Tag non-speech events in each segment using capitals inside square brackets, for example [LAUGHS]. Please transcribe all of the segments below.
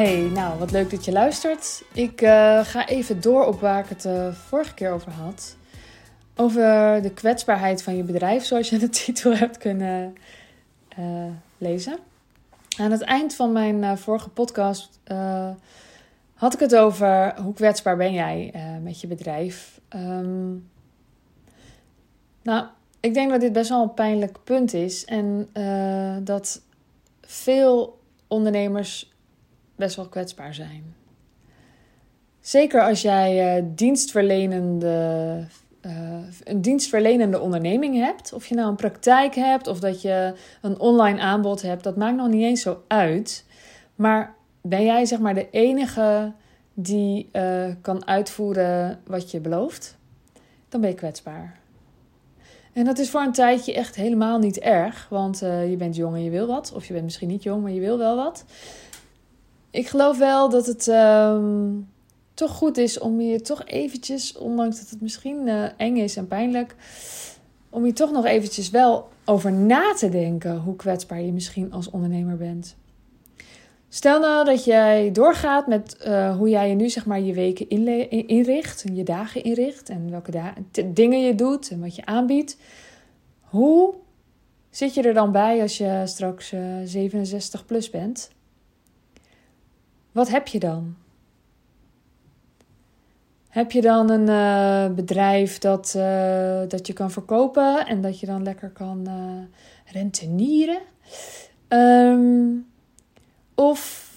Hey, nou wat leuk dat je luistert. Ik uh, ga even door op waar ik het de uh, vorige keer over had. Over de kwetsbaarheid van je bedrijf, zoals je de [LAUGHS] titel hebt kunnen uh, lezen. Aan het eind van mijn vorige podcast had ik het over hoe kwetsbaar ben jij met je bedrijf. Um, nou, ik denk dat dit best wel een pijnlijk punt is en dat veel ondernemers best wel kwetsbaar zijn. Zeker als jij uh, dienstverlenende, uh, een dienstverlenende onderneming hebt. Of je nou een praktijk hebt of dat je een online aanbod hebt. Dat maakt nog niet eens zo uit. Maar ben jij zeg maar de enige die uh, kan uitvoeren wat je belooft? Dan ben je kwetsbaar. En dat is voor een tijdje echt helemaal niet erg. Want je bent jong en je wil wat. Of je bent misschien niet jong, maar je wil wel wat ik geloof wel dat het um, toch goed is om je toch eventjes, ondanks dat het misschien uh, eng is en pijnlijk, om je toch nog eventjes wel over na te denken hoe kwetsbaar je misschien als ondernemer bent. Stel nou dat jij doorgaat met uh, hoe jij je nu zeg maar je weken inricht, je dagen inricht en welke dingen je doet en wat je aanbiedt. Hoe zit je er dan bij als je straks uh, 67 plus bent? Wat heb je dan? Heb je dan een uh, bedrijf dat, uh, dat je kan verkopen en dat je dan lekker kan uh, rentenieren? Um, of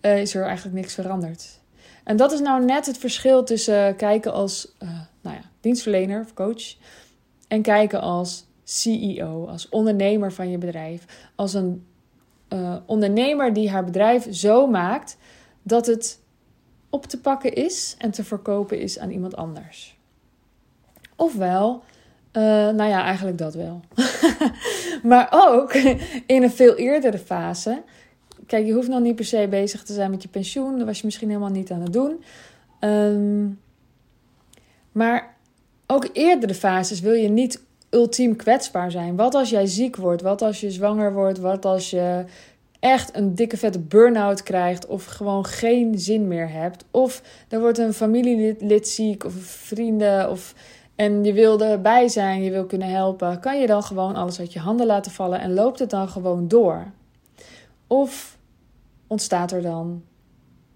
is er eigenlijk niks veranderd? En dat is nou net het verschil tussen kijken als nou ja, dienstverlener of coach en kijken als CEO, als ondernemer van je bedrijf, als een uh, ondernemer die haar bedrijf zo maakt dat het op te pakken is en te verkopen is aan iemand anders. Ofwel, uh, nou ja, eigenlijk dat wel. [LAUGHS] maar ook in een veel eerdere fase. Kijk, je hoeft nog niet per se bezig te zijn met je pensioen. Dat was je misschien helemaal niet aan het doen. Um, maar ook eerdere fases wil je niet ultiem kwetsbaar zijn. Wat als jij ziek wordt? Wat als je zwanger wordt? Wat als je echt een dikke vette burn-out krijgt of gewoon geen zin meer hebt? Of er wordt een familielid ziek of vrienden of en je wil erbij zijn, je wil kunnen helpen, kan je dan gewoon alles uit je handen laten vallen en loopt het dan gewoon door? Of ontstaat er dan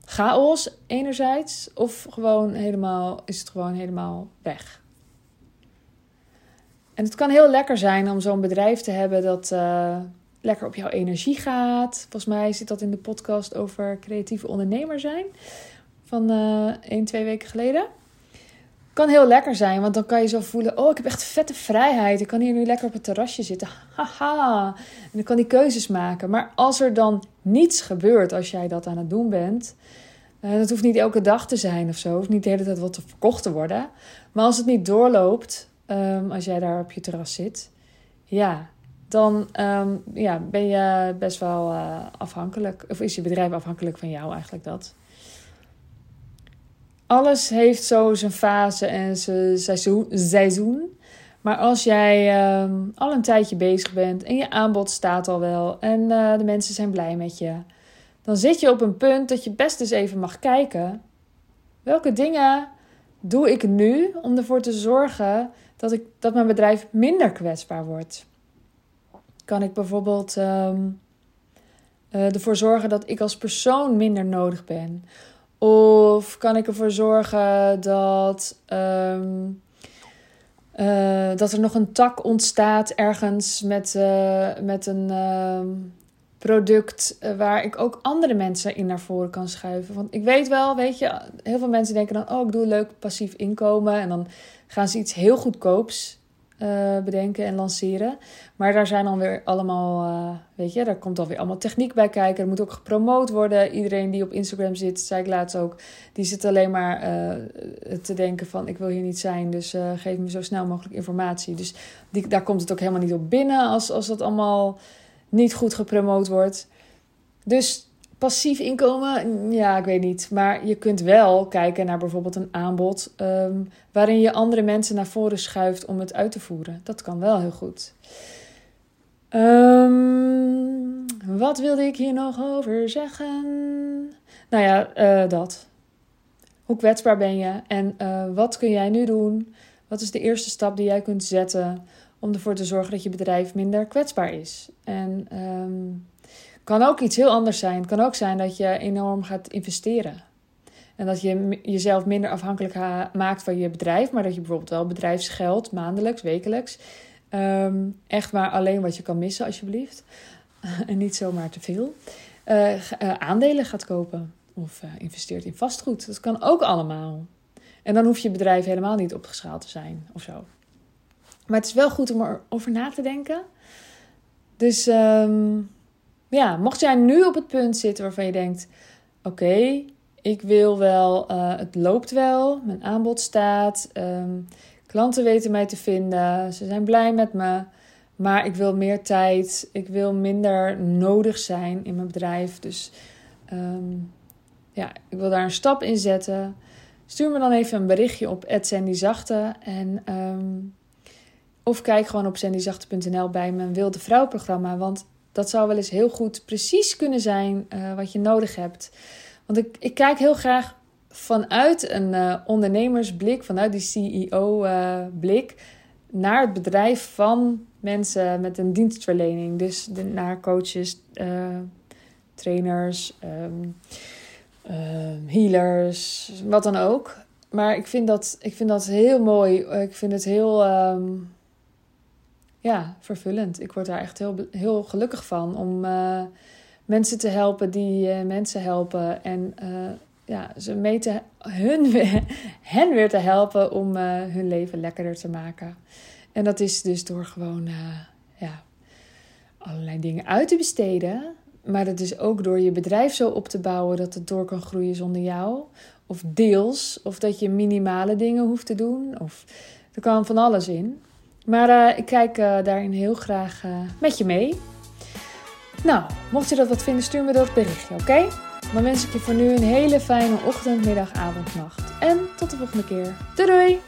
chaos enerzijds of gewoon helemaal is het gewoon helemaal weg? En het kan heel lekker zijn om zo'n bedrijf te hebben dat uh, lekker op jouw energie gaat. Volgens mij zit dat in de podcast over creatieve ondernemer zijn van uh, 1, 2 weken geleden. Kan heel lekker zijn, want dan kan je zo voelen: oh, ik heb echt vette vrijheid. Ik kan hier nu lekker op het terrasje zitten. Haha. En dan kan die keuzes maken. Maar als er dan niets gebeurt als jij dat aan het doen bent. Uh, dat hoeft niet elke dag te zijn of zo. Hoeft niet de hele tijd wat te verkocht te worden. Maar als het niet doorloopt, um, als jij daar op je terras zit, ja, dan um, ja, ben je best wel uh, afhankelijk. Of is je bedrijf afhankelijk van jou eigenlijk dat. Alles heeft zo zijn fase en zijn seizoen. seizoen. Maar als jij um, al een tijdje bezig bent en je aanbod staat al wel en uh, de mensen zijn blij met je, dan zit je op een punt dat je best eens even mag kijken. Welke dingen doe ik nu om ervoor te zorgen dat, ik, dat mijn bedrijf minder kwetsbaar wordt? Kan ik bijvoorbeeld um, uh, ervoor zorgen dat ik als persoon minder nodig ben? Of kan ik ervoor zorgen dat, um, uh, dat er nog een tak ontstaat ergens met, uh, met een uh, product waar ik ook andere mensen in naar voren kan schuiven? Want ik weet wel, weet je, heel veel mensen denken dan: oh, ik doe een leuk passief inkomen. En dan gaan ze iets heel goedkoops uh, bedenken en lanceren. Maar daar zijn dan weer allemaal, uh, weet je, daar komt dan weer allemaal techniek bij kijken. Er moet ook gepromoot worden. Iedereen die op Instagram zit, zei ik laatst ook, die zit alleen maar te denken van ik wil hier niet zijn, dus geef me zo snel mogelijk informatie. Dus daar komt het ook helemaal niet op binnen als, als dat allemaal niet goed gepromoot wordt. Dus passief inkomen, ja, ik weet niet. Maar je kunt wel kijken naar bijvoorbeeld een aanbod um, waarin je andere mensen naar voren schuift om het uit te voeren. Dat kan wel heel goed. Um, wat wilde ik hier nog over zeggen? Nou ja, eh, dat. Hoe kwetsbaar ben je en uh, wat kun jij nu doen? Wat is de eerste stap die jij kunt zetten om ervoor te zorgen dat je bedrijf minder kwetsbaar is? En um, kan ook iets heel anders zijn. Het kan ook zijn dat je enorm gaat investeren. En dat je jezelf minder afhankelijk maakt van je bedrijf, maar dat je bijvoorbeeld wel bedrijfsgeld maandelijks, wekelijks, um, echt maar alleen wat je kan missen, alsjeblieft. [LAUGHS] en niet zomaar te veel. Uh, uh, aandelen gaat kopen of uh, investeert in vastgoed. Dat kan ook allemaal. En dan hoeft je bedrijf helemaal niet opgeschaald te zijn of zo. Maar het is wel goed om erover na te denken. Dus um, ja, mocht jij nu op het punt zitten waarvan je denkt: oké, ik wil wel, uh, het loopt wel, mijn aanbod staat, um, klanten weten mij te vinden, ze zijn blij met me, maar ik wil meer tijd, ik wil minder nodig zijn in mijn bedrijf. Dus um, ja, ik wil daar een stap in zetten. Stuur me dan even een berichtje op @sandyzachte en of kijk gewoon op sandyzachte.nl bij mijn Wilde Vrouw programma, want dat zou wel eens heel goed precies kunnen zijn uh, wat je nodig hebt. Want ik, ik kijk heel graag vanuit een uh, ondernemersblik, vanuit die CEO-blik, uh, naar het bedrijf van mensen met een dienstverlening. Dus naar coaches, trainers, um, healers, wat dan ook. Maar ik vind dat, ik vind dat heel mooi. Ik vind het heel. Um, ja, vervullend. Ik word daar echt heel, heel gelukkig van om uh, mensen te helpen die uh, mensen helpen. En uh, ja, ze mee te, hun, [LAUGHS] hen weer te helpen om hun leven lekkerder te maken. En dat is dus door gewoon ja, allerlei dingen uit te besteden. Maar dat is ook door je bedrijf zo op te bouwen dat het door kan groeien zonder jou. Of deels. Of dat je minimale dingen hoeft te doen. Of er kan van alles in. Maar uh, ik kijk uh, daarin heel graag uh, met je mee. Nou, mocht je dat wat vinden, stuur me dat berichtje, oké? Dan wens ik je voor nu een hele fijne ochtend, middag, avond, nacht. En tot de volgende keer. Doei doei!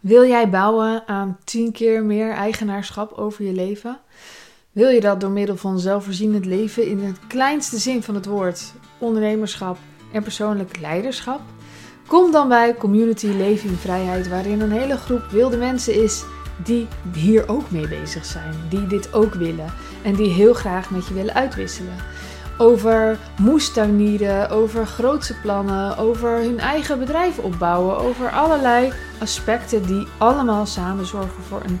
Wil jij bouwen aan 10 keer meer eigenaarschap over je leven? Wil je dat door middel van zelfvoorzienend leven in het kleinste zin van het woord, ondernemerschap en persoonlijk leiderschap? Kom dan bij Community Leven in Vrijheid, waarin een hele groep wilde mensen is die hier ook mee bezig zijn, die dit ook willen en die heel graag met je willen uitwisselen. Over moestuinieren, over grootse plannen, over hun eigen bedrijf opbouwen, over allerlei aspecten die allemaal samen zorgen voor een